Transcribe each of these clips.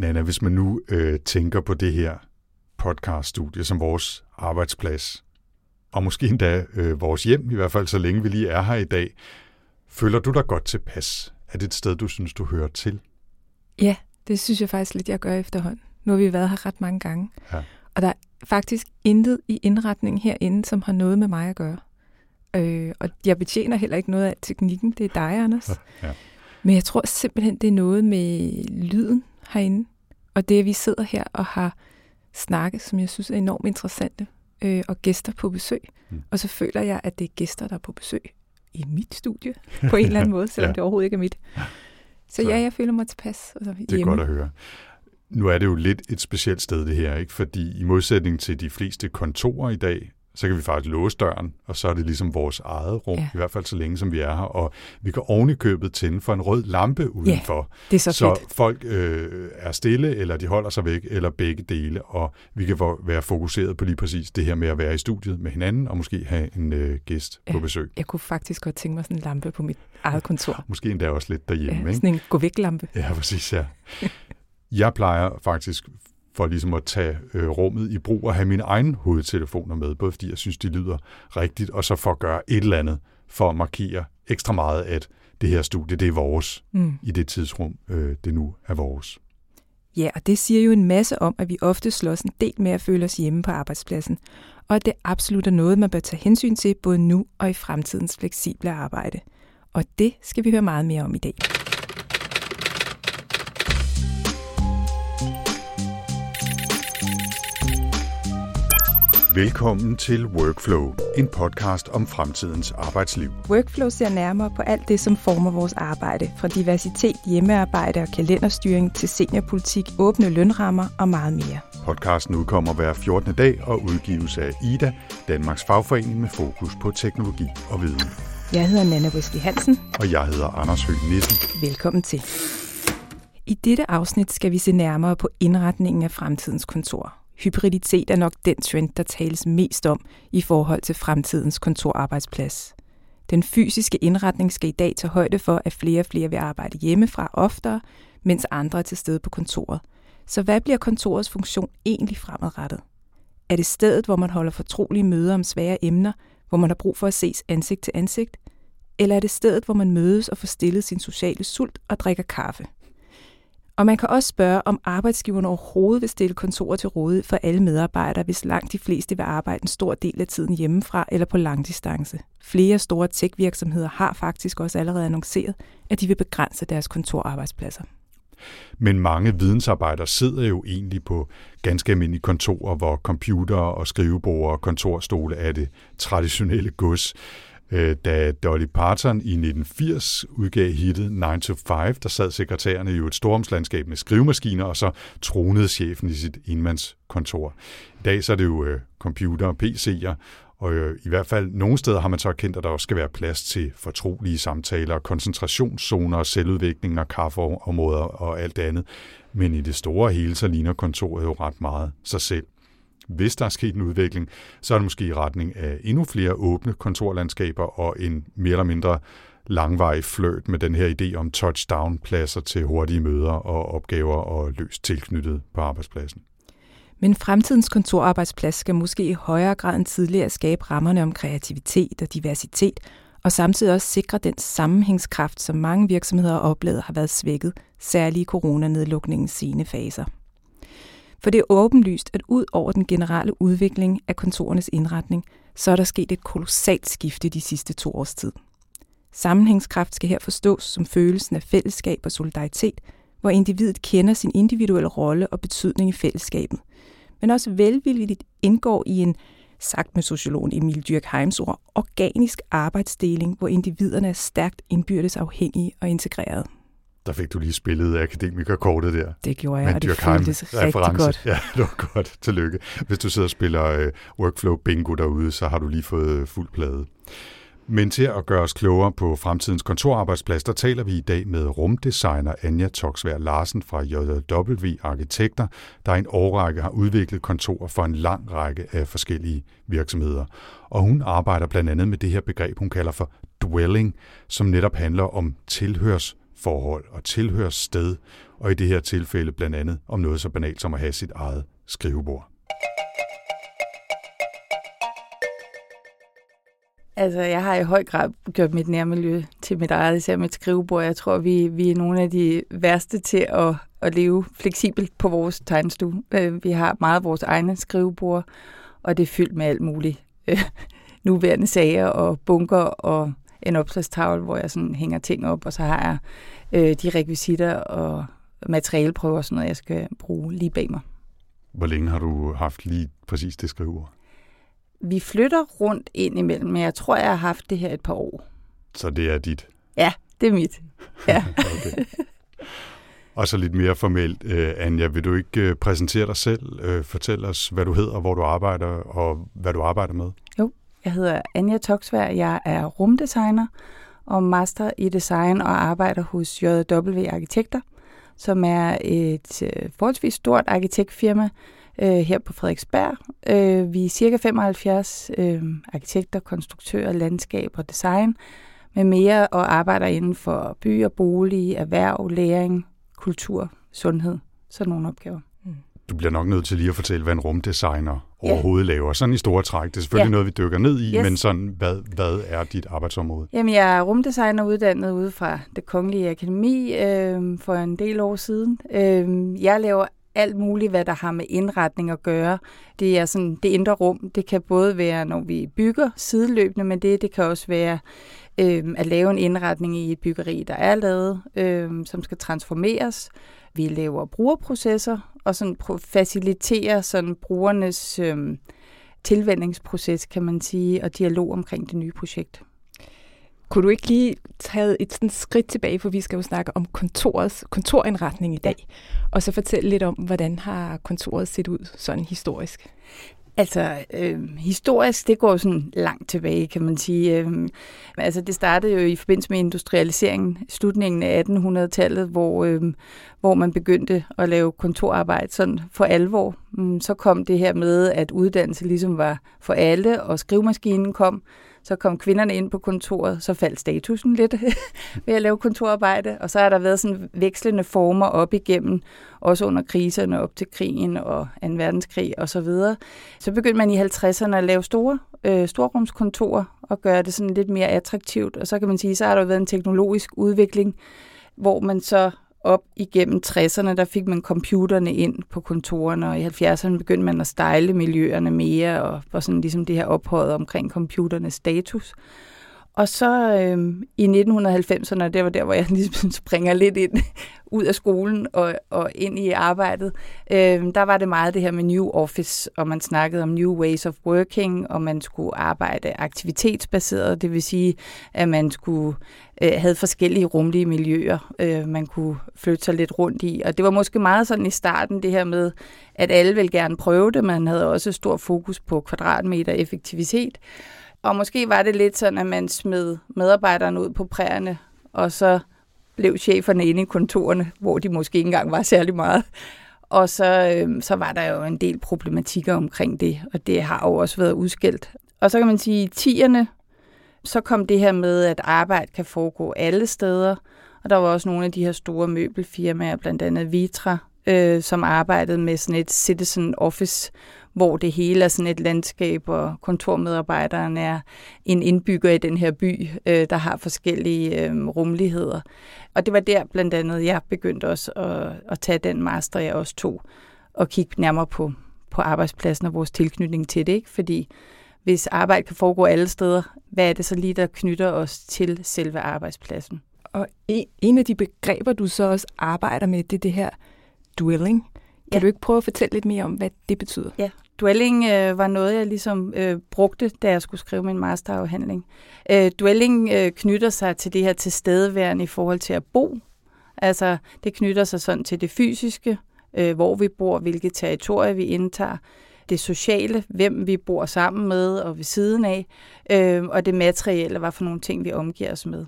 Nana, hvis man nu øh, tænker på det her podcaststudie som vores arbejdsplads, og måske endda øh, vores hjem, i hvert fald så længe vi lige er her i dag, føler du dig godt tilpas? Er det et sted, du synes, du hører til? Ja, det synes jeg faktisk lidt, jeg gør efterhånden. Nu har vi været her ret mange gange. Ja. Og der er faktisk intet i indretningen herinde, som har noget med mig at gøre. Øh, og jeg betjener heller ikke noget af teknikken. Det er dig, Anders. Ja. Men jeg tror simpelthen, det er noget med lyden herinde. Og det, at vi sidder her og har snakket, som jeg synes er enormt interessante, øh, og gæster på besøg. Mm. Og så føler jeg, at det er gæster, der er på besøg i mit studie, på en eller anden måde, selvom Ja. det overhovedet ikke er mit. Så, Så- så ja, jeg føler mig tilpas. Altså, Det er godt at høre. Nu er det jo lidt et specielt sted, det her, ikke? fordi i modsætning til de fleste kontorer i dag, så kan vi faktisk låse døren, og så er det ligesom vores eget rum, ja. Ja. i hvert fald så længe som vi er her, og vi kan oven i købet tænde for en rød lampe udenfor, Det er så, så fedt. folk øh, er stille, eller de holder sig væk, eller begge dele, og vi kan være fokuseret på lige præcis det her med at være i studiet med hinanden, og måske have en øh, gæst ja. på Ja. besøg. Jeg kunne faktisk godt tænke mig sådan en lampe på mit eget kontor. Måske endda også lidt derhjemme. Ja, ikke? sådan en gå væk lampe. Ja, præcis, ja. Jeg plejer faktisk for ligesom at tage øh, rummet i brug og have mine egne hovedtelefoner med, både fordi jeg synes, de lyder rigtigt, og så for at gøre et eller andet for at markere ekstra meget, at det her studie, det er vores Mm. i det tidsrum, øh, det nu er vores. Ja, og det siger jo en masse om, at vi ofte slås en del med at føle os hjemme på arbejdspladsen, og at det absolut er noget, man bør tage hensyn til både nu og i fremtidens fleksible arbejde. Og det skal vi høre meget mere om i dag. Velkommen til Workflow, en podcast om fremtidens arbejdsliv. Workflow ser nærmere på alt det, som former vores arbejde, fra diversitet, hjemmearbejde og kalenderstyring til seniorpolitik, åbne lønrammer og meget mere. Podcasten udkommer hver 14. dag og udgives af IDA, Danmarks fagforening med fokus på teknologi og viden. Jeg hedder Nana Wesley Hansen. Og jeg hedder Anders Høgh Nissen. Velkommen til. I dette afsnit skal vi se nærmere på indretningen af fremtidens kontor. Hybriditet er nok den trend, der tales mest om i forhold til fremtidens kontorarbejdsplads. Den fysiske indretning skal i dag tage højde for, at flere og flere vil arbejde hjemmefra oftere, mens andre er til stede på kontoret. Så hvad bliver kontorets funktion egentlig fremadrettet? Er det stedet, hvor man holder fortrolige møder om svære emner, hvor man har brug for at ses ansigt til ansigt? Eller er det stedet, hvor man mødes og får stillet sin sociale sult og drikker kaffe? Og man kan også spørge, om arbejdsgiverne overhovedet vil stille kontorer til rådighed for alle medarbejdere, hvis langt de fleste vil arbejde en stor del af tiden hjemmefra eller på langdistance. Flere store tech-virksomheder har faktisk også allerede annonceret, at de vil begrænse deres kontorarbejdspladser. Men mange vidensarbejdere sidder jo egentlig på ganske almindelige kontorer, hvor computer og skrivebord og kontorstole er det traditionelle gods. Øh, Da Dolly Parton i 1980 udgav hittet 9 to 5, der sad sekretærerne jo et stormslandskab med skrivemaskiner, og så tronede chefen i sit enmandskontor. I dag så er det jo øh, computer og PC'er, og øh, i hvert fald nogle steder har man så erkendt, at der også skal være plads til fortrolige samtaler, koncentrationszoner, selvudvikling og kaffeområder og alt det andet. Men i det store hele, så ligner kontoret jo ret meget sig selv. Hvis der er sket en udvikling, så er det måske i retning af endnu flere åbne kontorlandskaber og en mere eller mindre langvarig fløjt med den her idé om touchdown-pladser til hurtige møder og opgaver og løst tilknyttet på arbejdspladsen. Men fremtidens kontorarbejdsplads skal måske i højere grad end tidligere skabe rammerne om kreativitet og diversitet, og samtidig også sikre den sammenhængskraft, som mange virksomheder har oplevet har været svækket, særligt i coronanedlukningens sene faser. For det er åbenlyst, at ud over den generelle udvikling af kontorernes indretning, så er der sket et kolossalt skifte de sidste to års tid. Sammenhængskraft skal her forstås som følelsen af fællesskab og solidaritet, hvor individet kender sin individuelle rolle og betydning i fællesskabet, men også velvilligt indgår i en, sagt med sociologen Emil Dürkheims ord, organisk arbejdsdeling, hvor individerne er stærkt indbyrdes afhængige og integrerede. Der fik du lige spillet akademikerkortet der. Det gjorde jeg, Men og det føltes rigtig godt. Ja, det var godt. Tillykke. Hvis du sidder og spiller øh, workflow bingo derude, så har du lige fået øh, fuld plade. Men til at gøre os klogere på fremtidens kontorarbejdsplads, der taler vi i dag med rumdesigner Anja Toksvær Larsen fra JW Arkitekter, der i en årrække har udviklet kontorer for en lang række af forskellige virksomheder. Og hun arbejder blandt andet med det her begreb, hun kalder for dwelling, som netop handler om forhold og tilhørssted, og i det her tilfælde blandt andet om noget så banalt som at have sit eget skrivebord. Altså, jeg har i høj grad gjort mit nærmiljø til mit eget, især mit skrivebord. Jeg tror, vi, vi er nogle af de værste til at, at leve fleksibelt på vores tegnestue. Øh, vi har meget vores egne skrivebord, og det er fyldt med alt muligt. Øh, nuværende sager og bunker og en opslagstavle, hvor jeg sådan hænger ting op, og så har jeg øh, de rekvisitter og materialeprøver og sådan noget, jeg skal bruge lige bag mig. Hvor længe har du haft lige præcis det skrivebord? Vi flytter rundt ind imellem, men jeg tror, jeg har haft det her et par år. Så det er dit? Ja, det er mit. Ja. okay. Og så lidt mere formelt, uh, Anja, vil du ikke uh, præsentere dig selv? Uh, fortæl os, hvad du hedder, hvor du arbejder og hvad du arbejder med. Jo, jeg hedder Anja Toksvær, jeg er rumdesigner og master i design og arbejder hos JW Arkitekter, som er et øh, forholdsvis stort arkitektfirma, øh, her på Frederiksberg. Øh, vi er cirka 75 øh, arkitekter, konstruktører, landskab og design med mere og arbejder inden for by og bolig, erhverv, læring, kultur, sundhed. Sådan nogle opgaver. Du bliver nok nødt til lige at fortælle, hvad en rumdesigner ja. overhovedet laver. Sådan i store træk. Det er selvfølgelig ja. noget, vi dykker ned i, yes. men sådan, hvad, hvad er dit arbejdsområde? Jamen, jeg er rumdesigner uddannet ude fra det Kongelige Akademi øh, for en del år siden. Øh, jeg laver alt muligt, hvad der har med indretning at gøre. Det er sådan det indre rum. Det kan både være, når vi bygger sideløbende, men det, det kan også være øh, at lave en indretning i et byggeri, der er lavet, øh, som skal transformeres. Vi laver brugerprocesser og sådan faciliterer sådan brugernes øh, tilvændingsproces, kan man sige, og dialog omkring det nye projekt. Kunne du ikke lige tage et sådan skridt tilbage, for vi skal jo snakke om kontorets kontorindretning i dag, og så fortælle lidt om, hvordan har kontoret set ud sådan historisk? Altså, øh, historisk, det går sådan langt tilbage, kan man sige. Øh, altså, det startede jo i forbindelse med industrialiseringen, slutningen af 1800-tallet, hvor, øh, hvor man begyndte at lave kontorarbejde sådan for alvor. Mm, så kom det her med, at uddannelse ligesom var for alle, og skrivemaskinen kom. Så kom kvinderne ind på kontoret, så faldt statusen lidt ved at lave kontorarbejde, og så har der været sådan vekslende former op igennem, også under kriserne op til krigen og 2. verdenskrig osv. Så, videre. så begyndte man i 50'erne at lave store øh, storrumskontorer og gøre det sådan lidt mere attraktivt, og så kan man sige, så har der været en teknologisk udvikling, hvor man så op igennem 60'erne, der fik man computerne ind på kontorerne, og i 70'erne begyndte man at stejle miljøerne mere, og var sådan ligesom det her ophøjet omkring computernes status. Og så øhm, i 1990'erne, det var der, hvor jeg ligesom springer lidt ind ud af skolen og, og ind i arbejdet, øhm, der var det meget det her med New Office, og man snakkede om New Ways of Working, og man skulle arbejde aktivitetsbaseret, det vil sige, at man skulle øh, havde forskellige rumlige miljøer, øh, man kunne flytte sig lidt rundt i. Og det var måske meget sådan i starten det her med, at alle ville gerne prøve det, man havde også stor fokus på kvadratmeter effektivitet. Og måske var det lidt sådan, at man smed medarbejderne ud på præerne, og så blev cheferne inde i kontorerne, hvor de måske ikke engang var særlig meget. Og så, øh, så var der jo en del problematikker omkring det, og det har jo også været udskilt. Og så kan man sige, at tierne, så kom det her med, at arbejde kan foregå alle steder, og der var også nogle af de her store møbelfirmaer, blandt andet Vitra, øh, som arbejdede med sådan et citizen office, hvor det hele er sådan et landskab, og kontormedarbejderen er en indbygger i den her by, øh, der har forskellige øh, rummeligheder. Og det var der blandt andet, jeg begyndte også at, at tage den master, jeg også tog, og kigge nærmere på, på arbejdspladsen og vores tilknytning til det. Ikke? Fordi hvis arbejde kan foregå alle steder, hvad er det så lige, der knytter os til selve arbejdspladsen? Og en af de begreber, du så også arbejder med, det er det her dwelling. Kan ja. du ikke prøve at fortælle lidt mere om, hvad det betyder? Ja, dwelling øh, var noget, jeg ligesom øh, brugte, da jeg skulle skrive min masterafhandling. Øh, dwelling øh, knytter sig til det her tilstedeværende i forhold til at bo. Altså, det knytter sig sådan til det fysiske, øh, hvor vi bor, hvilke territorier vi indtager, det sociale, hvem vi bor sammen med og ved siden af, øh, og det materielle, hvad for nogle ting vi omgiver os med.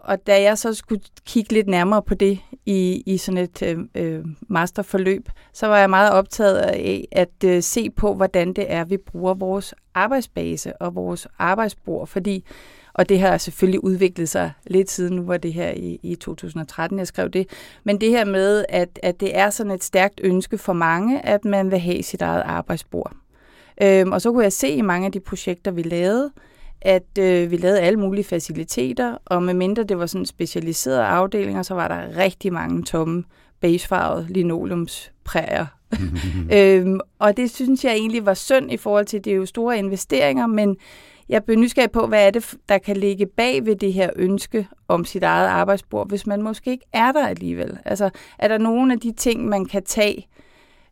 Og da jeg så skulle kigge lidt nærmere på det i, i sådan et øh, øh, masterforløb, så var jeg meget optaget af at øh, se på, hvordan det er, vi bruger vores arbejdsbase og vores arbejdsbord. Fordi og det har selvfølgelig udviklet sig lidt siden, nu var det her i, i 2013, jeg skrev det. Men det her med, at, at det er sådan et stærkt ønske for mange, at man vil have sit eget arbejdsbord. Øhm, og så kunne jeg se i mange af de projekter, vi lavede, at øh, vi lavede alle mulige faciliteter, og medmindre det var sådan specialiserede afdelinger, så var der rigtig mange tomme beigefarvede linoleumspræger. øhm, og det synes jeg egentlig var synd i forhold til, det er jo store investeringer, men jeg blev nysgerrig på, hvad er det, der kan ligge bag ved det her ønske om sit eget arbejdsbord, hvis man måske ikke er der alligevel. Altså, er der nogle af de ting, man kan tage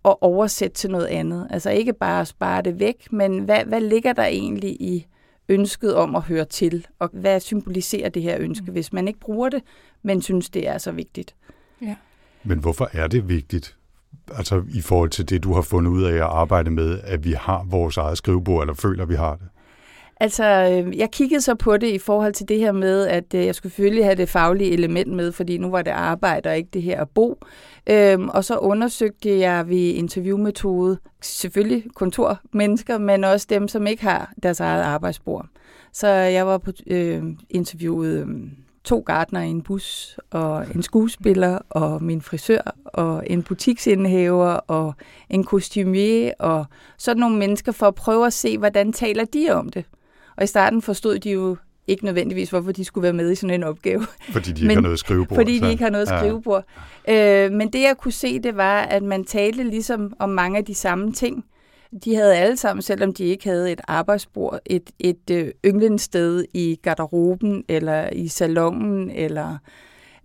og oversætte til noget andet? Altså ikke bare spare det væk, men hvad, hvad ligger der egentlig i ønsket om at høre til, og hvad symboliserer det her ønske, mm. hvis man ikke bruger det, men synes, det er så vigtigt. Ja. Men hvorfor er det vigtigt? Altså i forhold til det, du har fundet ud af at arbejde med, at vi har vores eget skrivebord, eller føler, at vi har det? Altså, øh, jeg kiggede så på det i forhold til det her med, at øh, jeg skulle selvfølgelig have det faglige element med, fordi nu var det arbejde og ikke det her at bo. Øhm, og så undersøgte jeg ved interviewmetode selvfølgelig kontormennesker, men også dem, som ikke har deres eget arbejdsbord. Så jeg var på øh, interviewet øh, to gardner i en bus, og en skuespiller, og min frisør, og en butiksindehaver, og en kostumier, og sådan nogle mennesker for at prøve at se, hvordan taler de om det. Og i starten forstod de jo ikke nødvendigvis, hvorfor de skulle være med i sådan en opgave. Fordi de ikke men, har noget skrivebord. Fordi de ikke har noget skrivebord. Ja. Øh, men det jeg kunne se, det var, at man talte ligesom om mange af de samme ting. De havde alle sammen, selvom de ikke havde et arbejdsbord, et, et øh, yndlingssted i garderoben, eller i salongen, eller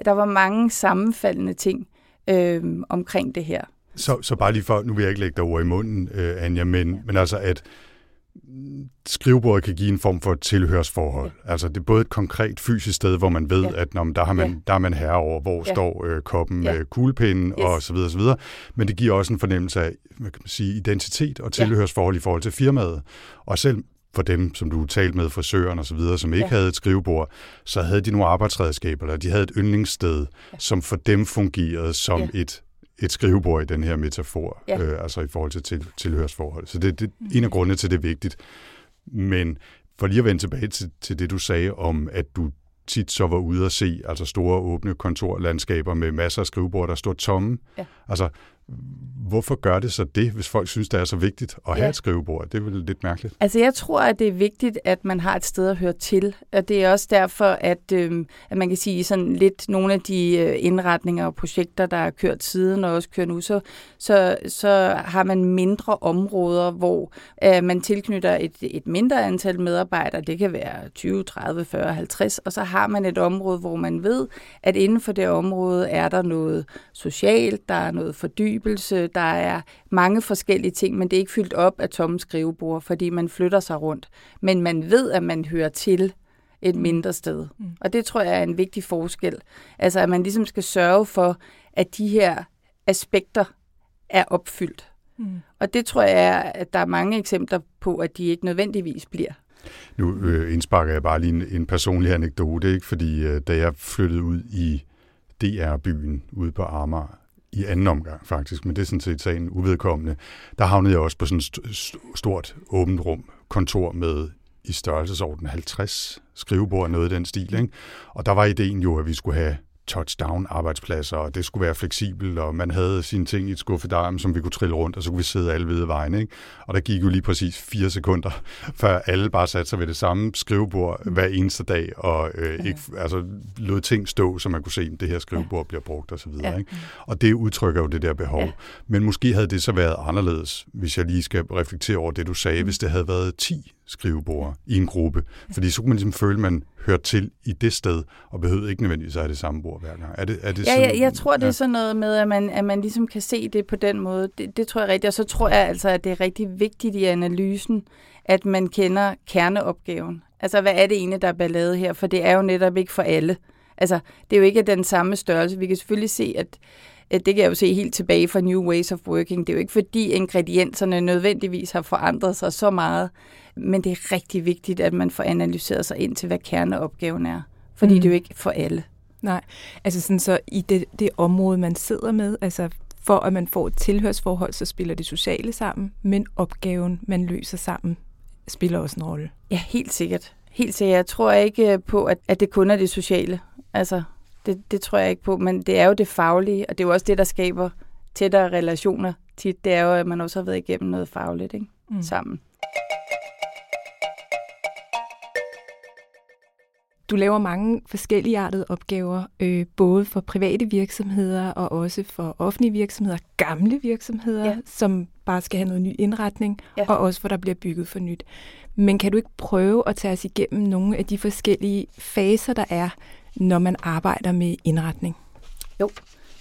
der var mange sammenfaldende ting øh, omkring det her. Så, så bare lige for, nu vil jeg ikke lægge dig ord i munden, øh, Anja, men, ja. men altså at skrivebordet kan give en form for tilhørsforhold. Ja. Altså det er både et konkret fysisk sted, hvor man ved, ja. at når, der, har man, ja. der er man herre over, hvor ja. står øh, koppen ja. med kuglepinden yes. og så videre, så videre. Men det giver også en fornemmelse af hvad kan man sige, identitet og tilhørsforhold ja. i forhold til firmaet. Og selv for dem, som du talte med, frisøren og så videre, som ikke ja. havde et skrivebord, så havde de nogle arbejdsredskaber, eller de havde et yndlingssted, ja. som for dem fungerede som ja. et et skrivebord i den her metafor, ja. øh, altså i forhold til, til tilhørsforhold. Så det, det er en af grundene til, det er vigtigt. Men for lige at vende tilbage til, til det, du sagde om, at du tit så var ude at se altså store åbne kontorlandskaber med masser af skrivebord, der stod tomme. Ja. Altså, Hvorfor gør det så det, hvis folk synes, det er så vigtigt at have ja. et skrivebord? Det er vel lidt mærkeligt. Altså jeg tror, at det er vigtigt, at man har et sted at høre til. Og det er også derfor, at, øh, at man kan sige sådan lidt nogle af de øh, indretninger og projekter, der er kørt siden og også kører nu, så, så, så har man mindre områder, hvor øh, man tilknytter et, et mindre antal medarbejdere. Det kan være 20, 30, 40, 50. Og så har man et område, hvor man ved, at inden for det område er der noget socialt, der er noget fordybelse, fordybelse, der er mange forskellige ting, men det er ikke fyldt op af tomme skrivebord, fordi man flytter sig rundt. Men man ved, at man hører til et mindre sted. Mm. Og det tror jeg er en vigtig forskel. Altså, at man ligesom skal sørge for, at de her aspekter er opfyldt. Mm. Og det tror jeg, at der er mange eksempler på, at de ikke nødvendigvis bliver. Nu øh, indsparker jeg bare lige en, en personlig anekdote, ikke? fordi øh, da jeg flyttede ud i DR-byen ude på Amager, i anden omgang faktisk, men det er sådan set sagen uvedkommende. Der havnede jeg også på sådan et stort åbent rum, kontor med i størrelsesorden 50 skrivebord, noget i den stil. Ikke? Og der var ideen jo, at vi skulle have touchdown-arbejdspladser, og det skulle være fleksibelt, og man havde sine ting i et skuffedarm, som vi kunne trille rundt, og så kunne vi sidde alle ved vejen. Ikke? Og der gik jo lige præcis fire sekunder, før alle bare satte sig ved det samme skrivebord hver eneste dag, og øh, ikke, altså, lod ting stå, så man kunne se, at det her skrivebord bliver brugt osv. Og, ikke? og det udtrykker jo det der behov. Ja. Men måske havde det så været anderledes, hvis jeg lige skal reflektere over det, du sagde, mm. hvis det havde været 10 skrivebord i en gruppe. Fordi så kunne man ligesom føle, at man hørte til i det sted, og behøvede ikke nødvendigvis at have det samme bord hver gang. Er det, er det ja, sådan, ja, jeg tror, det er sådan noget med, at man, at man ligesom kan se det på den måde. Det, det tror jeg rigtigt. Og så tror jeg altså, at det er rigtig vigtigt i analysen, at man kender kerneopgaven. Altså, hvad er det egentlig, der er ballade her? For det er jo netop ikke for alle. Altså, det er jo ikke den samme størrelse. Vi kan selvfølgelig se, at det kan jeg jo se helt tilbage fra New Ways of Working. Det er jo ikke fordi ingredienserne nødvendigvis har forandret sig så meget, men det er rigtig vigtigt, at man får analyseret sig ind til, hvad kerneopgaven er. Fordi mm. det er jo ikke for alle. Nej, altså sådan så i det, det område, man sidder med, altså for at man får et tilhørsforhold, så spiller det sociale sammen, men opgaven, man løser sammen, spiller også en rolle. Ja, helt sikkert. Helt sikkert. Jeg tror ikke på, at, at det kun er det sociale. Altså, det, det tror jeg ikke på, men det er jo det faglige, og det er jo også det, der skaber tættere relationer tit. Det er jo, at man også har været igennem noget fagligt ikke? Mm. sammen. Du laver mange forskellige artede opgaver, øh, både for private virksomheder og også for offentlige virksomheder, gamle virksomheder, ja. som bare skal have noget ny indretning, ja. og også hvor der bliver bygget for nyt. Men kan du ikke prøve at tage os igennem nogle af de forskellige faser, der er, når man arbejder med indretning? Jo,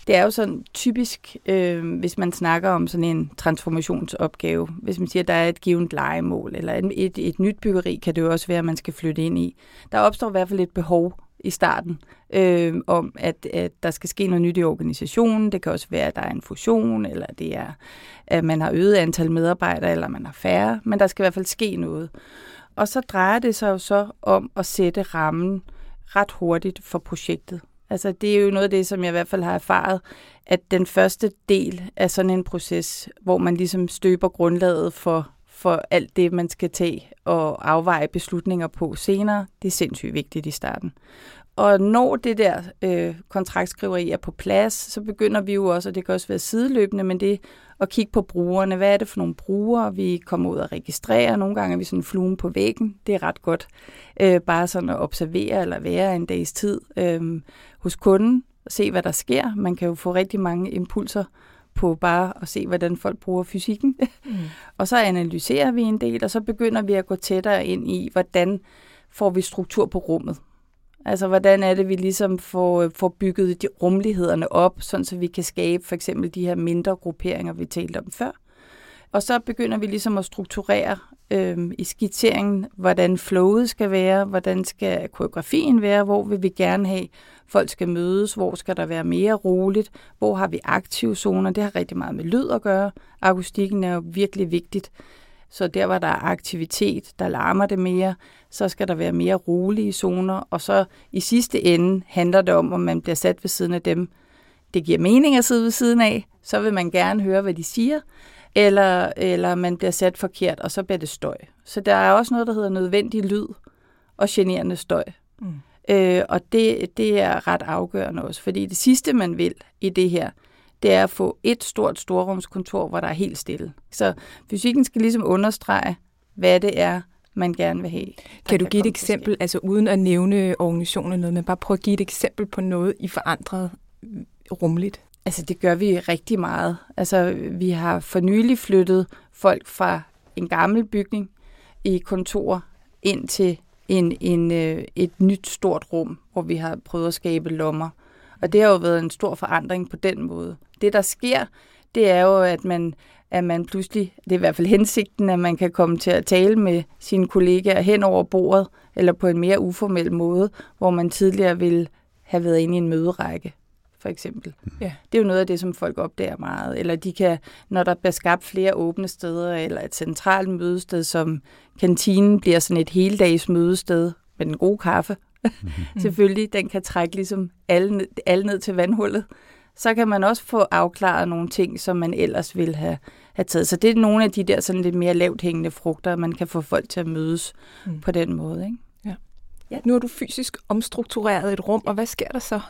det er jo sådan typisk, øh, hvis man snakker om sådan en transformationsopgave. Hvis man siger, at der er et givet legemål, eller et, et, et nyt byggeri, kan det jo også være, at man skal flytte ind i. Der opstår i hvert fald et behov i starten øh, om, at, at der skal ske noget nyt i organisationen. Det kan også være, at der er en fusion, eller det er, at man har øget antal medarbejdere, eller man har færre. Men der skal i hvert fald ske noget. Og så drejer det sig jo så om at sætte rammen ret hurtigt for projektet. Altså det er jo noget af det, som jeg i hvert fald har erfaret, at den første del af sådan en proces, hvor man ligesom støber grundlaget for, for alt det, man skal tage og afveje beslutninger på senere, det er sindssygt vigtigt i starten. Og når det der øh, kontraktskriveri er på plads, så begynder vi jo også, og det kan også være sideløbende, men det at kigge på brugerne. Hvad er det for nogle brugere, vi kommer ud og registrerer? Nogle gange er vi sådan fluen på væggen. Det er ret godt. Øh, bare sådan at observere eller være en dags tid øh, hos kunden og se, hvad der sker. Man kan jo få rigtig mange impulser på bare at se, hvordan folk bruger fysikken. Mm. og så analyserer vi en del, og så begynder vi at gå tættere ind i, hvordan får vi struktur på rummet. Altså, hvordan er det, vi ligesom får, øh, får bygget de rumlighederne op, sådan så vi kan skabe for eksempel de her mindre grupperinger, vi talte om før. Og så begynder vi ligesom at strukturere øh, i skitseringen, hvordan flowet skal være, hvordan skal koreografien være, hvor vil vi gerne have, folk skal mødes, hvor skal der være mere roligt, hvor har vi aktive zoner, det har rigtig meget med lyd at gøre. Akustikken er jo virkelig vigtigt. Så der, hvor der er aktivitet, der larmer det mere, så skal der være mere rolige zoner. Og så i sidste ende handler det om, om man bliver sat ved siden af dem. Det giver mening at sidde ved siden af, så vil man gerne høre, hvad de siger. Eller, eller man bliver sat forkert, og så bliver det støj. Så der er også noget, der hedder nødvendig lyd og generende støj. Mm. Øh, og det, det er ret afgørende også, fordi det sidste, man vil i det her, det er at få et stort storrumskontor, hvor der er helt stille. Så fysikken skal ligesom understrege, hvad det er, man gerne vil have. Kan du give et eksempel, altså uden at nævne organisationen noget, men bare prøv at give et eksempel på noget, I forandret rumligt? Altså det gør vi rigtig meget. Altså vi har for nylig flyttet folk fra en gammel bygning i kontor ind til en, en, øh, et nyt stort rum, hvor vi har prøvet at skabe lommer. Og det har jo været en stor forandring på den måde. Det, der sker, det er jo, at man, at man pludselig, det er i hvert fald hensigten, at man kan komme til at tale med sine kollegaer hen over bordet, eller på en mere uformel måde, hvor man tidligere ville have været inde i en møderække for eksempel. Ja. Det er jo noget af det, som folk opdager meget. Eller de kan, når der bliver skabt flere åbne steder, eller et centralt mødested, som kantinen bliver sådan et heldags mødested med den gode kaffe, mm-hmm. selvfølgelig, den kan trække ligesom alle, alle ned til vandhullet. Så kan man også få afklaret nogle ting, som man ellers ville have, have taget. Så det er nogle af de der sådan lidt mere lavt hængende frugter, man kan få folk til at mødes mm. på den måde. Ikke? Ja. Ja. Nu har du fysisk omstruktureret et rum, og hvad sker der så?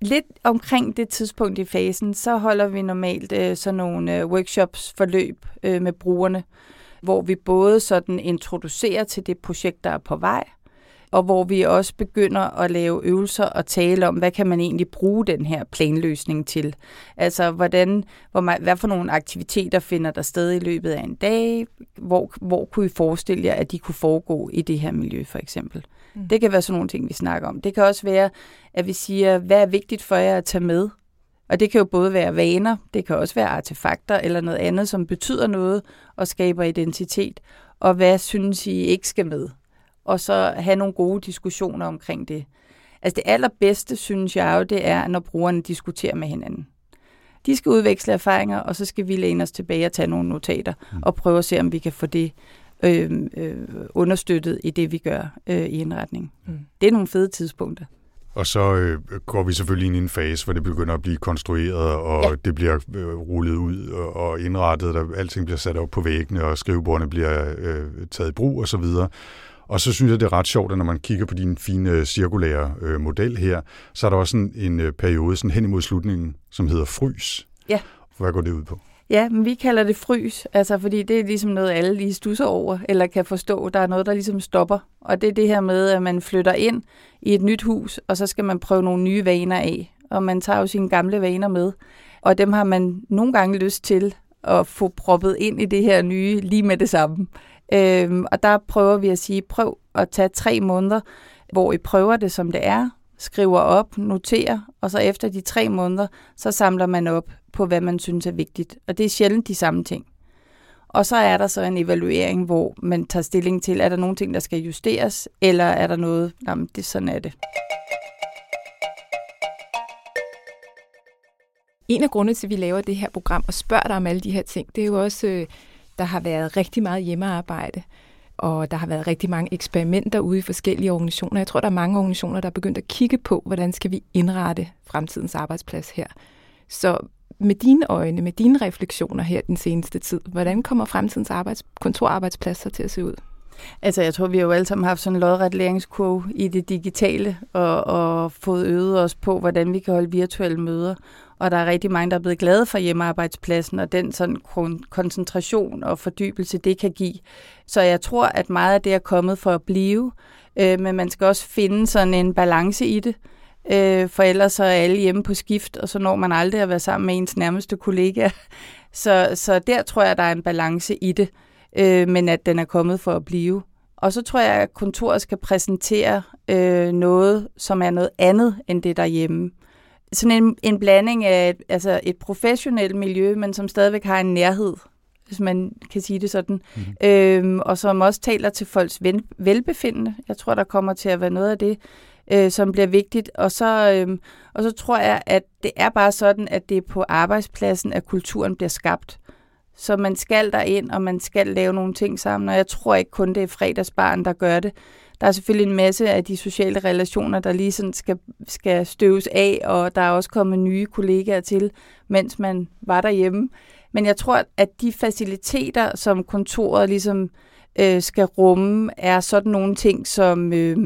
Lidt omkring det tidspunkt i fasen, så holder vi normalt øh, sådan nogle øh, workshops forløb øh, med brugerne, hvor vi både sådan introducerer til det projekt, der er på vej, og hvor vi også begynder at lave øvelser og tale om, hvad kan man egentlig bruge den her planløsning til? Altså, hvordan, hvor man, hvad for nogle aktiviteter finder der sted i løbet af en dag? Hvor, hvor kunne I forestille jer, at de kunne foregå i det her miljø, for eksempel? Mm. Det kan være sådan nogle ting, vi snakker om. Det kan også være, at vi siger, hvad er vigtigt for jer at tage med? Og det kan jo både være vaner, det kan også være artefakter eller noget andet, som betyder noget og skaber identitet. Og hvad synes I ikke skal med? Og så have nogle gode diskussioner omkring det. Altså det allerbedste, synes jeg jo, det er, når brugerne diskuterer med hinanden. De skal udveksle erfaringer, og så skal vi læne os tilbage og tage nogle notater mm. og prøve at se, om vi kan få det øh, øh, understøttet i det, vi gør øh, i indretning. Mm. Det er nogle fede tidspunkter. Og så øh, går vi selvfølgelig ind i en fase, hvor det begynder at blive konstrueret, og ja. det bliver øh, rullet ud og, indrettet, og alting bliver sat op på væggene, og skrivebordene bliver øh, taget i brug osv. Og så synes jeg, det er ret sjovt, at når man kigger på din fine øh, cirkulære øh, model her, så er der også en, en øh, periode sådan hen imod slutningen, som hedder frys. Ja. Hvad går det ud på? Ja, men vi kalder det frys, altså fordi det er ligesom noget, alle lige stusser over, eller kan forstå, der er noget, der ligesom stopper. Og det er det her med, at man flytter ind i et nyt hus, og så skal man prøve nogle nye vaner af. Og man tager jo sine gamle vaner med, og dem har man nogle gange lyst til at få proppet ind i det her nye lige med det samme. Øhm, og der prøver vi at sige, prøv at tage tre måneder, hvor I prøver det, som det er, skriver op, noterer, og så efter de tre måneder, så samler man op på, hvad man synes er vigtigt. Og det er sjældent de samme ting. Og så er der så en evaluering, hvor man tager stilling til, er der nogle ting, der skal justeres, eller er der noget, jamen det sådan er det. En af grundene til, at vi laver det her program og spørger dig om alle de her ting, det er jo også, øh, der har været rigtig meget hjemmearbejde, og der har været rigtig mange eksperimenter ude i forskellige organisationer. Jeg tror, der er mange organisationer, der er begyndt at kigge på, hvordan skal vi indrette fremtidens arbejdsplads her. Så med dine øjne, med dine refleksioner her den seneste tid, hvordan kommer fremtidens arbejds- kontorarbejdspladser til at se ud? Altså, jeg tror, vi har jo alle sammen haft sådan en lodret læringskurve i det digitale, og, og fået øvet os på, hvordan vi kan holde virtuelle møder. Og der er rigtig mange, der er blevet glade for hjemmearbejdspladsen, og den sådan koncentration og fordybelse, det kan give. Så jeg tror, at meget af det er kommet for at blive, øh, men man skal også finde sådan en balance i det. Øh, for ellers er alle hjemme på skift, og så når man aldrig at være sammen med ens nærmeste kollega. Så, så der tror jeg, der er en balance i det, øh, men at den er kommet for at blive. Og så tror jeg, at kontoret skal præsentere øh, noget, som er noget andet end det derhjemme. Sådan en, en blanding af et, altså et professionelt miljø, men som stadigvæk har en nærhed, hvis man kan sige det sådan, mm. øhm, og som også taler til folks ven, velbefindende. Jeg tror, der kommer til at være noget af det, øh, som bliver vigtigt. Og så, øh, og så tror jeg, at det er bare sådan, at det er på arbejdspladsen, at kulturen bliver skabt. Så man skal ind og man skal lave nogle ting sammen, og jeg tror ikke kun, det er fredagsbarn, der gør det. Der er selvfølgelig en masse af de sociale relationer, der lige sådan skal, skal støves af, og der er også kommet nye kollegaer til, mens man var derhjemme. Men jeg tror, at de faciliteter, som kontoret ligesom øh, skal rumme, er sådan nogle ting som øh,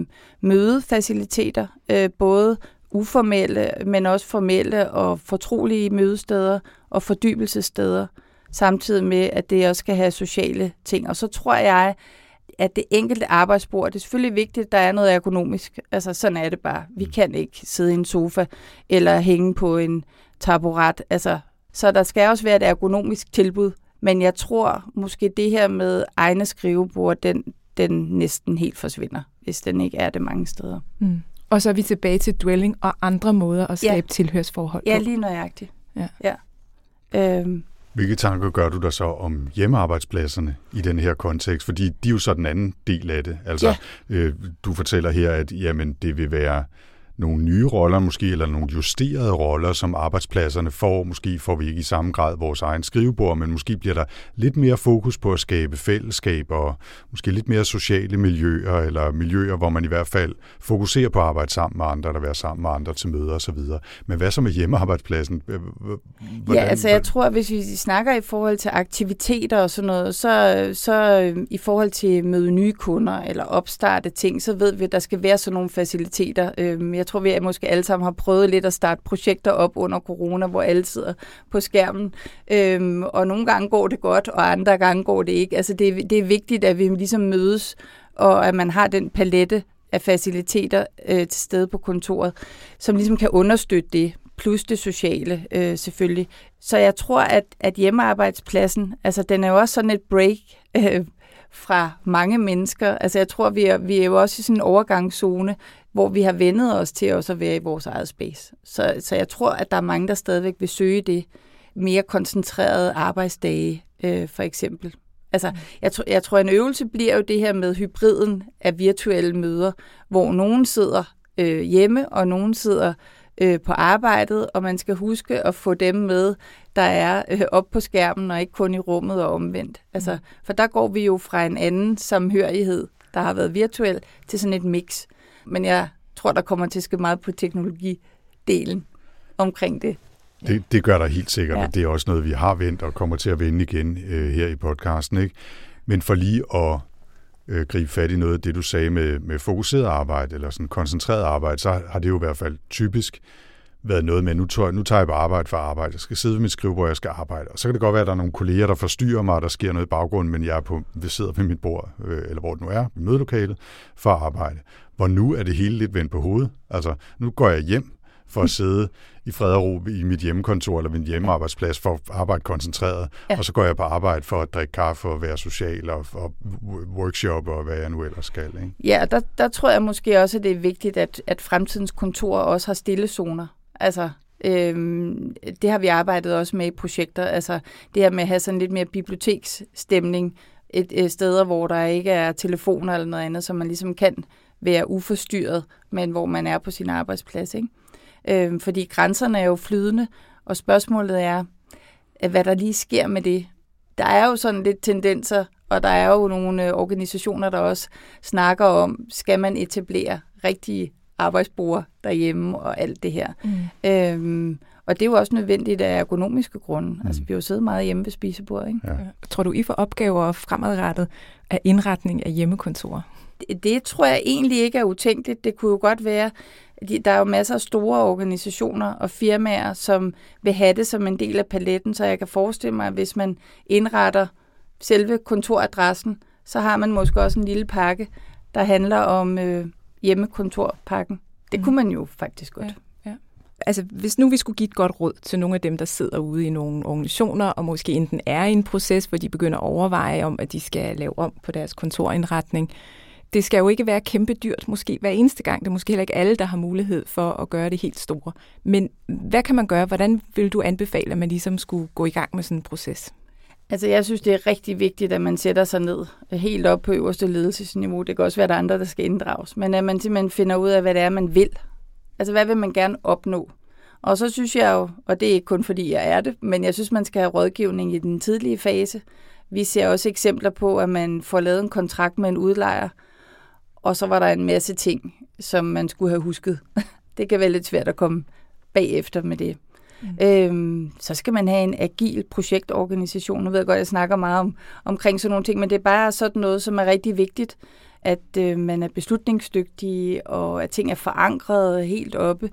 mødefaciliteter, øh, både uformelle, men også formelle og fortrolige mødesteder og fordybelsessteder, samtidig med, at det også skal have sociale ting. Og så tror jeg, at det enkelte arbejdsbord, det er selvfølgelig vigtigt, at der er noget ergonomisk. Altså, sådan er det bare. Vi kan ikke sidde i en sofa eller hænge på en taburet. Altså, så der skal også være et ergonomisk tilbud men jeg tror måske det her med egne skrivebord, den, den næsten helt forsvinder, hvis den ikke er det mange steder. Mm. Og så er vi tilbage til dwelling og andre måder at skabe ja. tilhørsforhold på. Ja, lige nøjagtigt. Ja. ja. Øhm. Hvilke tanker gør du der så om hjemmearbejdspladserne i den her kontekst? Fordi de er jo så den anden del af det. Altså, ja. øh, du fortæller her, at jamen, det vil være nogle nye roller måske, eller nogle justerede roller, som arbejdspladserne får. Måske får vi ikke i samme grad vores egen skrivebord, men måske bliver der lidt mere fokus på at skabe fællesskab og måske lidt mere sociale miljøer, eller miljøer, hvor man i hvert fald fokuserer på at arbejde sammen med andre, eller være sammen med andre til møder osv. Men hvad så med hjemmearbejdspladsen? Hvordan, ja, altså jeg tror, at hvis vi snakker i forhold til aktiviteter og sådan noget, så, så øhm, i forhold til møde nye kunder eller opstarte ting, så ved vi, at der skal være sådan nogle faciliteter. Øhm, jeg jeg tror, vi er måske alle sammen har prøvet lidt at starte projekter op under corona, hvor alle sidder på skærmen. Øhm, og nogle gange går det godt, og andre gange går det ikke. Altså det, det er vigtigt, at vi ligesom mødes, og at man har den palette af faciliteter øh, til stede på kontoret, som ligesom kan understøtte det, plus det sociale øh, selvfølgelig. Så jeg tror, at, at hjemmearbejdspladsen, altså den er jo også sådan et break øh, fra mange mennesker. Altså jeg tror, vi er, vi er jo også i sådan en overgangszone, hvor vi har vendet os til også at være i vores eget space. Så, så jeg tror, at der er mange, der stadigvæk vil søge det mere koncentrerede arbejdsdage, øh, for eksempel. Altså, jeg, tror, jeg tror, en øvelse bliver jo det her med hybriden af virtuelle møder, hvor nogen sidder øh, hjemme, og nogen sidder øh, på arbejdet, og man skal huske at få dem med, der er øh, op på skærmen, og ikke kun i rummet og omvendt. Altså, mm. for der går vi jo fra en anden samhørighed, der har været virtuel, til sådan et mix. Men jeg tror, der kommer til at ske meget på teknologidelen omkring det. Det, det gør der helt sikkert, ja. og det er også noget, vi har vendt og kommer til at vende igen øh, her i podcasten. Ikke? Men for lige at øh, gribe fat i noget af det, du sagde med, med fokuseret arbejde, eller sådan koncentreret arbejde, så har det jo i hvert fald typisk været noget med, nu tager, nu tager jeg på arbejde for arbejde, jeg skal sidde ved mit skrivebord, jeg skal arbejde. Og så kan det godt være, at der er nogle kolleger, der forstyrrer mig, og der sker noget i baggrunden, men jeg er på, vi sidder ved mit bord, øh, eller hvor det nu er, i mødelokalet, for at arbejde. Hvor nu er det hele lidt vendt på hovedet. Altså, nu går jeg hjem for at sidde i fred og ro i mit hjemmekontor eller min hjemmearbejdsplads for at arbejde koncentreret, ja. og så går jeg på arbejde for at drikke kaffe og være social og, og workshop og hvad jeg nu ellers skal. Ikke? Ja, der, der tror jeg måske også, at det er vigtigt, at, at fremtidens kontor også har stille zoner. Altså, øhm, det har vi arbejdet også med i projekter. Altså, det her med at have sådan lidt mere biblioteksstemning, et, et steder, hvor der ikke er telefoner eller noget andet, så man ligesom kan være uforstyrret, men hvor man er på sin arbejdsplads. Ikke? Øhm, fordi grænserne er jo flydende, og spørgsmålet er, hvad der lige sker med det. Der er jo sådan lidt tendenser, og der er jo nogle organisationer, der også snakker om, skal man etablere rigtige arbejdsbord derhjemme og alt det her. Mm. Øhm, og det er jo også nødvendigt af ergonomiske grunde. Mm. Altså, vi har jo siddet meget hjemme ved spisebordet. Ikke? Ja. Tror du, I får opgaver fremadrettet af indretning af hjemmekontorer? Det, det tror jeg egentlig ikke er utænkeligt. Det kunne jo godt være, der er jo masser af store organisationer og firmaer, som vil have det som en del af paletten, så jeg kan forestille mig, at hvis man indretter selve kontoradressen, så har man måske også en lille pakke, der handler om øh, hjemmekontorpakken. Det mm. kunne man jo faktisk godt. Ja. Altså, hvis nu vi skulle give et godt råd til nogle af dem, der sidder ude i nogle organisationer, og måske enten er i en proces, hvor de begynder at overveje om, at de skal lave om på deres kontorindretning, det skal jo ikke være kæmpe dyrt, måske hver eneste gang. Det er måske heller ikke alle, der har mulighed for at gøre det helt store. Men hvad kan man gøre? Hvordan vil du anbefale, at man ligesom skulle gå i gang med sådan en proces? Altså, jeg synes, det er rigtig vigtigt, at man sætter sig ned øh, helt op på øverste ledelsesniveau. Det kan også være, at der er andre, der skal inddrages. Men at man simpelthen finder ud af, hvad det er, man vil. Altså, hvad vil man gerne opnå? Og så synes jeg jo, og det er ikke kun fordi jeg er det, men jeg synes, man skal have rådgivning i den tidlige fase. Vi ser også eksempler på, at man får lavet en kontrakt med en udlejer, og så var der en masse ting, som man skulle have husket. det kan være lidt svært at komme bagefter med det. Mm. Øhm, så skal man have en agil projektorganisation. Nu ved jeg godt, at jeg snakker meget om, omkring sådan nogle ting, men det er bare sådan noget, som er rigtig vigtigt, at øh, man er beslutningsdygtig, og at ting er forankret helt oppe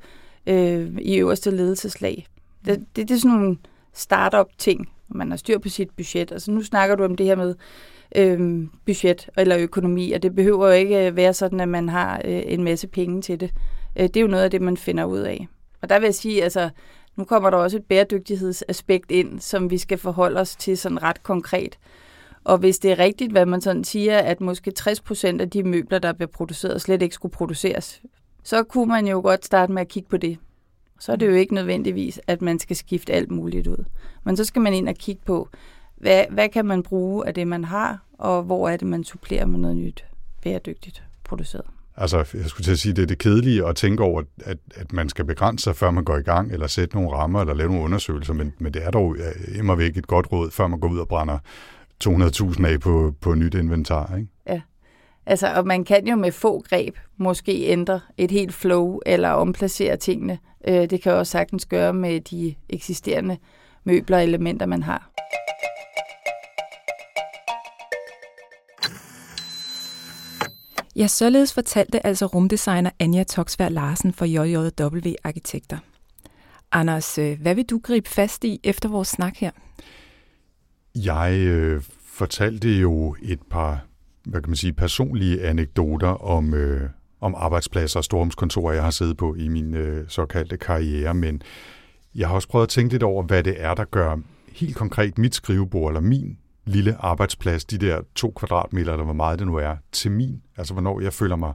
øh, i øverste ledelseslag. Det, mm. det, det er sådan nogle startup-ting, man har styr på sit budget. Altså nu snakker du om det her med øh, budget eller økonomi, og det behøver jo ikke øh, være sådan, at man har øh, en masse penge til det. Øh, det er jo noget af det, man finder ud af. Og der vil jeg sige, altså nu kommer der også et bæredygtighedsaspekt ind, som vi skal forholde os til sådan ret konkret. Og hvis det er rigtigt, hvad man sådan siger, at måske 60% af de møbler, der bliver produceret, slet ikke skulle produceres, så kunne man jo godt starte med at kigge på det. Så er det jo ikke nødvendigvis, at man skal skifte alt muligt ud. Men så skal man ind og kigge på, hvad, hvad kan man bruge af det, man har, og hvor er det, man supplerer med noget nyt bæredygtigt produceret. Altså, jeg skulle til at sige, det er det kedelige at tænke over, at, at man skal begrænse sig, før man går i gang, eller sætte nogle rammer, eller lave nogle undersøgelser, men, men det er dog immer væk et godt råd, før man går ud og brænder 200.000 af på, på nyt inventar, ikke? Ja. Altså, og man kan jo med få greb måske ændre et helt flow, eller omplacere tingene. Øh, det kan også sagtens gøre med de eksisterende møbler og elementer, man har. Ja, således fortalte altså rumdesigner Anja Toksvær Larsen for JJW Arkitekter. Anders, øh, hvad vil du gribe fast i efter vores snak her? Jeg øh, fortalte jo et par hvad kan man sige, personlige anekdoter om, øh, om arbejdspladser og stormskontorer, jeg har siddet på i min øh, såkaldte karriere, men jeg har også prøvet at tænke lidt over, hvad det er, der gør helt konkret mit skrivebord eller min lille arbejdsplads, de der to kvadratmeter, eller hvor meget det nu er, til min. Altså, hvornår jeg føler mig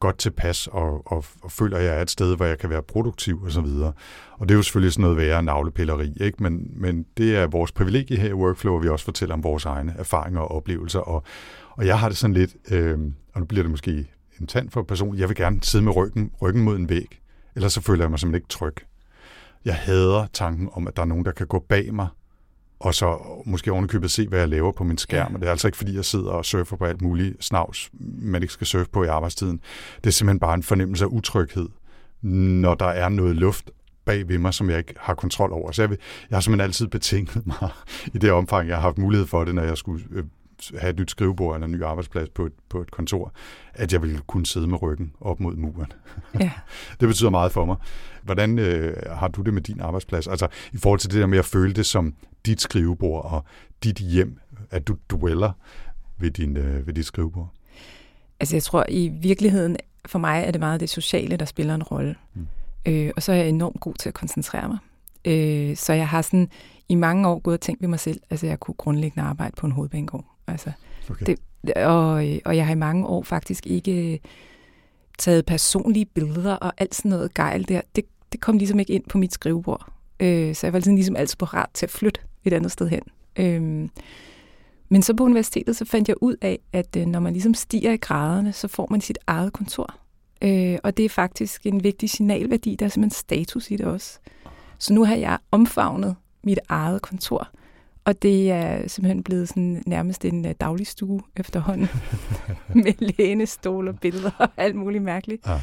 godt tilpas, og, og, og føler, at jeg er et sted, hvor jeg kan være produktiv og så videre. Og det er jo selvfølgelig sådan noget værre navlepilleri, ikke? Men, men det er vores privilegie her i Workflow, at vi også fortæller om vores egne erfaringer og oplevelser. Og, og jeg har det sådan lidt, øh, og nu bliver det måske en tand for person, jeg vil gerne sidde med ryggen, ryggen mod en væg, ellers så føler jeg mig simpelthen ikke tryg. Jeg hader tanken om, at der er nogen, der kan gå bag mig og så måske ovenikøbet se, hvad jeg laver på min skærm. Ja. Og det er altså ikke, fordi jeg sidder og surfer på alt muligt snavs, man ikke skal surfe på i arbejdstiden. Det er simpelthen bare en fornemmelse af utryghed, når der er noget luft bag ved mig, som jeg ikke har kontrol over. Så jeg, vil, jeg har simpelthen altid betinget mig i det omfang, jeg har haft mulighed for det, når jeg skulle øh, have et nyt skrivebord eller en ny arbejdsplads på et, på et kontor, at jeg ville kunne sidde med ryggen op mod muren. Ja. det betyder meget for mig. Hvordan øh, har du det med din arbejdsplads? Altså i forhold til det der med at føle det som dit skrivebord og dit hjem, at du dweller ved, din, øh, ved dit skrivebord? Altså jeg tror i virkeligheden, for mig er det meget det sociale, der spiller en rolle. Mm. Øh, og så er jeg enormt god til at koncentrere mig. Øh, så jeg har sådan i mange år gået og tænkt ved mig selv, altså jeg kunne grundlæggende arbejde på en hovedbanegård. Altså, okay. det, og, og jeg har i mange år faktisk ikke taget personlige billeder og alt sådan noget gejl der. Det, det kom ligesom ikke ind på mit skrivebord. Øh, så jeg var sådan ligesom altid parat til at flytte et andet sted hen. Øh, men så på universitetet, så fandt jeg ud af, at øh, når man ligesom stiger i graderne, så får man sit eget kontor. Øh, og det er faktisk en vigtig signalværdi. Der er simpelthen status i det også. Så nu har jeg omfavnet mit eget kontor. Og det er simpelthen blevet sådan nærmest en uh, daglig stue efterhånden. med lænestol og billeder og alt muligt mærkeligt. Ja.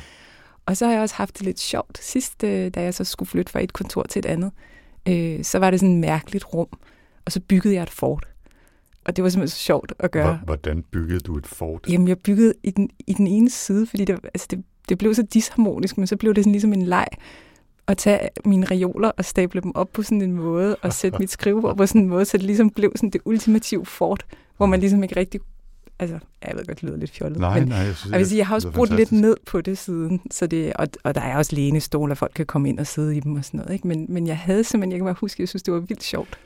Og så har jeg også haft det lidt sjovt. Sidst, øh, da jeg så skulle flytte fra et kontor til et andet, øh, så var det sådan et mærkeligt rum. Og så byggede jeg et fort. Og det var simpelthen så sjovt at gøre. Hvordan byggede du et fort? Jamen, jeg byggede i den, i den ene side, fordi det, altså det, det blev så disharmonisk, men så blev det sådan ligesom en leg at tage mine reoler og stable dem op på sådan en måde, og sætte mit skrivebord på sådan en måde, så det ligesom blev sådan det ultimative fort, hvor man ligesom ikke rigtig altså, jeg ved godt, det lyder lidt fjollet. Nej, men, nej, jeg, synes, jeg vil sige, jeg har også brugt lidt ned på det siden, så det, og, og der er også lænestole, og folk kan komme ind og sidde i dem og sådan noget, ikke? Men, men jeg havde simpelthen, jeg kan bare huske, jeg synes, det var vildt sjovt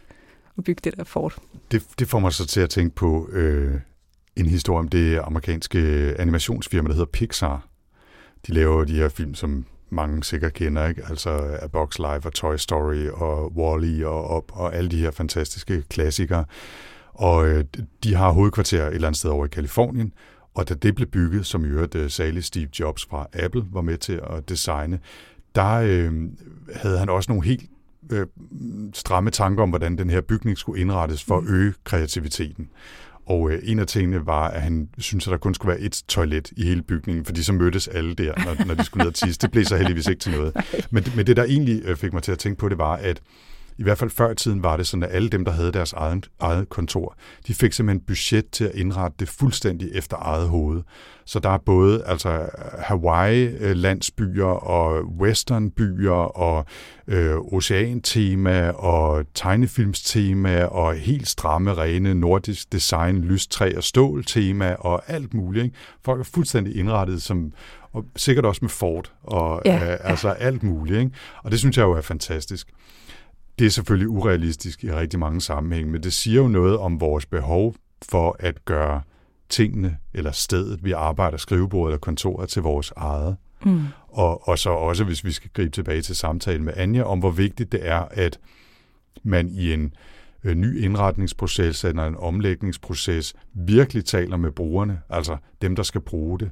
at bygge det der fort. Det, det får mig så til at tænke på øh, en historie om det amerikanske animationsfirma, der hedder Pixar. De laver de her film, som mange sikkert kender, ikke? altså A Box Life og Toy Story og Wall-E og Up og alle de her fantastiske klassikere. Og øh, de har hovedkvarter et eller andet sted over i Kalifornien, og da det blev bygget, som i øvrigt uh, særlig Steve Jobs fra Apple var med til at designe, der øh, havde han også nogle helt øh, stramme tanker om, hvordan den her bygning skulle indrettes for at mm. øge kreativiteten. Og øh, en af tingene var, at han syntes, at der kun skulle være et toilet i hele bygningen, fordi så mødtes alle der, når, når de skulle ned og tisse. Det blev så heldigvis ikke til noget. Men, men det, der egentlig øh, fik mig til at tænke på, det var, at i hvert fald før i tiden var det sådan, at alle dem, der havde deres eget, eget kontor, de fik simpelthen budget til at indrette det fuldstændig efter eget hoved. Så der er både altså Hawaii-landsbyer og westernbyer og øh, oceantema og tegnefilmstema og helt stramme, rene nordisk design, lystræ og stål-tema og alt muligt. Ikke? Folk er fuldstændig indrettet som og sikkert også med Ford og ja, øh, altså alt muligt. Ikke? Og det synes jeg jo er fantastisk. Det er selvfølgelig urealistisk i rigtig mange sammenhænge, men det siger jo noget om vores behov for at gøre tingene eller stedet, vi arbejder, skrivebordet eller kontoret til vores eget. Mm. Og, og så også, hvis vi skal gribe tilbage til samtalen med Anja, om hvor vigtigt det er, at man i en øh, ny indretningsproces eller en omlægningsproces virkelig taler med brugerne, altså dem, der skal bruge det.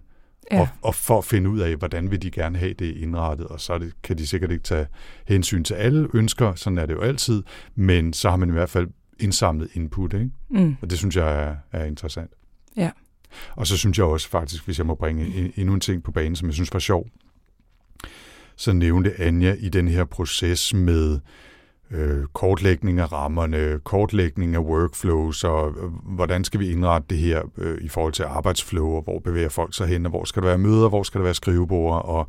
Ja. Og, og for at finde ud af, hvordan vil de gerne have det indrettet, og så det, kan de sikkert ikke tage hensyn til alle ønsker, sådan er det jo altid, men så har man i hvert fald indsamlet input, ikke? Mm. og det synes jeg er, er interessant. Ja. Og så synes jeg også faktisk, hvis jeg må bringe endnu en ting på banen, som jeg synes var sjov, så nævnte Anja i den her proces med øh, kortlægning af rammerne, kortlægning af workflows, og øh, hvordan skal vi indrette det her øh, i forhold til arbejdsflow, og hvor bevæger folk sig hen, og hvor skal der være møder, hvor skal der være skrivebord, og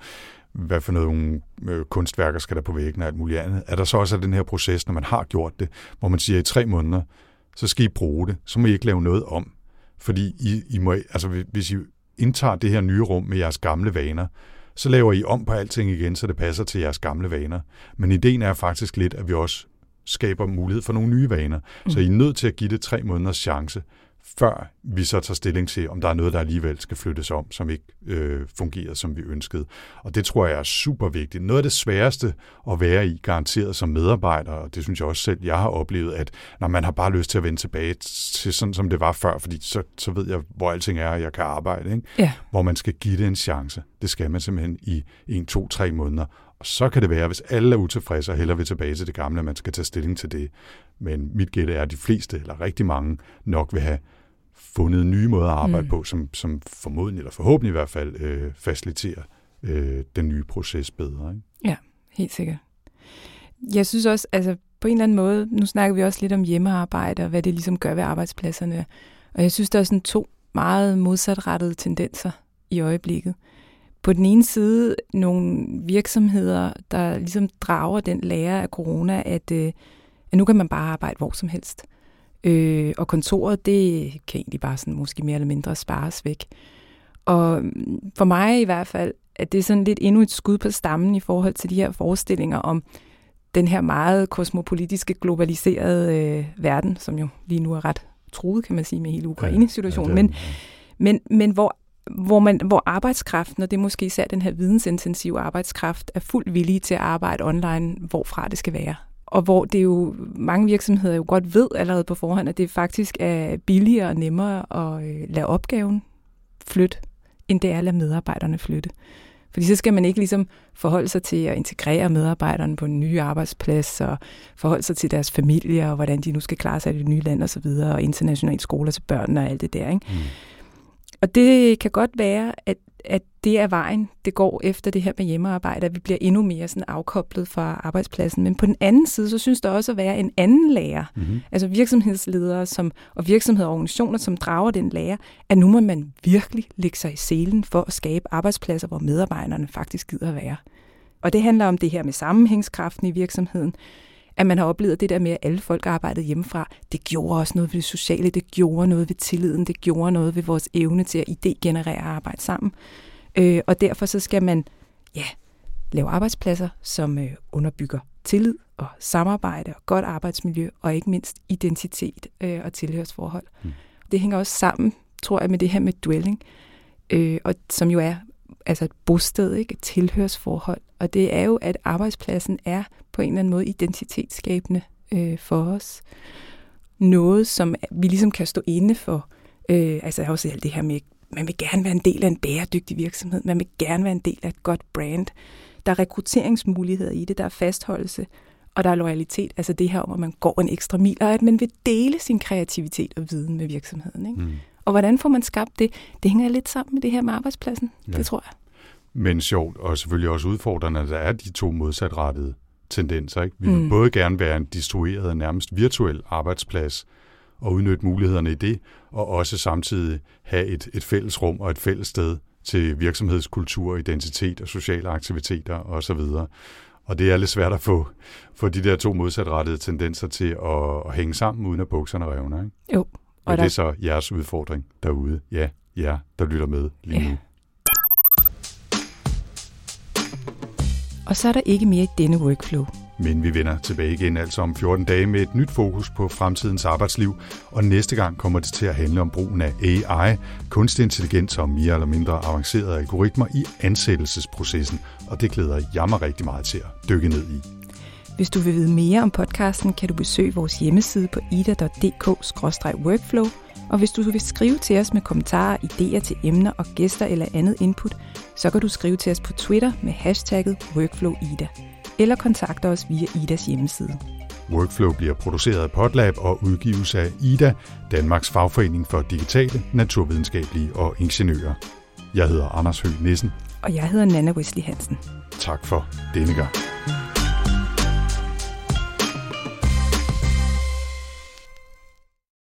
hvad for nogle øh, kunstværker skal der på væggen og alt muligt andet. Er der så også den her proces, når man har gjort det, hvor man siger, at i tre måneder, så skal I bruge det, så må I ikke lave noget om. Fordi I, I må, altså, hvis I indtager det her nye rum med jeres gamle vaner, så laver I om på alting igen, så det passer til jeres gamle vaner. Men ideen er faktisk lidt, at vi også skaber mulighed for nogle nye vaner. Mm. Så I er nødt til at give det tre måneders chance, før vi så tager stilling til, om der er noget, der alligevel skal flyttes om, som ikke øh, fungerer, som vi ønskede. Og det tror jeg er super vigtigt. Noget af det sværeste at være i, garanteret som medarbejder, og det synes jeg også selv, jeg har oplevet, at når man har bare lyst til at vende tilbage til sådan, som det var før, fordi så, så ved jeg, hvor alting er, og jeg kan arbejde. Ikke? Ja. Hvor man skal give det en chance. Det skal man simpelthen i en, to, tre måneder. Og så kan det være, hvis alle er utilfredse og hellere vil tilbage til det gamle, at man skal tage stilling til det. Men mit gæt er, at de fleste, eller rigtig mange, nok vil have fundet nye måder at arbejde mm. på, som, som formodentlig, eller forhåbentlig i hvert fald, øh, faciliterer øh, den nye proces bedre. Ikke? Ja, helt sikkert. Jeg synes også, altså på en eller anden måde, nu snakker vi også lidt om hjemmearbejde, og hvad det ligesom gør ved arbejdspladserne. Og jeg synes, der er sådan to meget modsatrettede tendenser i øjeblikket. På den ene side nogle virksomheder, der ligesom drager den lære af corona, at, øh, at nu kan man bare arbejde hvor som helst. Øh, og kontoret, det kan egentlig bare sådan måske mere eller mindre spares væk. Og for mig i hvert fald, at det er sådan lidt endnu et skud på stammen i forhold til de her forestillinger om den her meget kosmopolitiske, globaliserede øh, verden, som jo lige nu er ret truet, kan man sige, med hele Ukraine-situationen. Ja, ja, men, men, men hvor hvor, man, hvor arbejdskraften, og det er måske især den her vidensintensive arbejdskraft, er fuldt villige til at arbejde online, hvorfra det skal være. Og hvor det jo mange virksomheder jo godt ved allerede på forhånd, at det faktisk er billigere og nemmere at øh, lade opgaven flytte, end det er at lade medarbejderne flytte. Fordi så skal man ikke ligesom forholde sig til at integrere medarbejderne på en ny arbejdsplads, og forholde sig til deres familier, og hvordan de nu skal klare sig i det nye land osv., og, og internationale skoler til børnene og alt det der. Ikke? Mm. Og det kan godt være, at, at det er vejen, det går efter det her med hjemmearbejde, at vi bliver endnu mere sådan afkoblet fra arbejdspladsen. Men på den anden side, så synes der også at være en anden lærer, mm-hmm. altså virksomhedsledere som, og virksomheder og organisationer, som drager den lærer, at nu må man virkelig lægge sig i selen for at skabe arbejdspladser, hvor medarbejderne faktisk gider at være. Og det handler om det her med sammenhængskraften i virksomheden, at man har oplevet det der med, at alle folk arbejdede hjemmefra. Det gjorde også noget ved det sociale, det gjorde noget ved tilliden, det gjorde noget ved vores evne til at idégenerere og arbejde sammen. Øh, og derfor så skal man ja, lave arbejdspladser, som øh, underbygger tillid og samarbejde og godt arbejdsmiljø, og ikke mindst identitet øh, og tilhørsforhold. Mm. Det hænger også sammen, tror jeg, med det her med dwelling, øh, og som jo er altså et bosted, ikke? et tilhørsforhold. Og det er jo, at arbejdspladsen er på en eller anden måde identitetsskabende øh, for os. Noget, som vi ligesom kan stå inde for. Øh, altså jeg har også alt det her med, man vil gerne være en del af en bæredygtig virksomhed. Man vil gerne være en del af et godt brand. Der er rekrutteringsmuligheder i det, der er fastholdelse, og der er loyalitet. Altså det her om, at man går en ekstra mil, og at man vil dele sin kreativitet og viden med virksomheden. Ikke? Mm. Og hvordan får man skabt det? Det hænger lidt sammen med det her med arbejdspladsen, ja. det tror jeg. Men sjovt, og selvfølgelig også udfordrende, at der er de to modsatrettede tendenser. Ikke? Vi vil mm. både gerne være en distribueret, nærmest virtuel arbejdsplads, og udnytte mulighederne i det, og også samtidig have et, et fælles rum og et fælles sted til virksomhedskultur, identitet og sociale aktiviteter osv. Og det er lidt svært at få, få de der to modsatrettede tendenser til at, at hænge sammen, uden at bukserne revner. Ikke? Jo. Og ja, det er så jeres udfordring derude. Ja, ja, der lytter med lige ja. Og så er der ikke mere i denne workflow. Men vi vender tilbage igen altså om 14 dage med et nyt fokus på fremtidens arbejdsliv, og næste gang kommer det til at handle om brugen af AI, kunstig intelligens og mere eller mindre avancerede algoritmer i ansættelsesprocessen, og det glæder jeg mig rigtig meget til at dykke ned i. Hvis du vil vide mere om podcasten, kan du besøge vores hjemmeside på ida.dk-workflow, og hvis du vil skrive til os med kommentarer, idéer til emner og gæster eller andet input, så kan du skrive til os på Twitter med hashtagget WorkflowIda, eller kontakte os via Idas hjemmeside. Workflow bliver produceret af Podlab og udgives af IDA, Danmarks fagforening for digitale, naturvidenskabelige og ingeniører. Jeg hedder Anders Høgh Nissen. Og jeg hedder Nana Wesley Hansen. Tak for denne gang.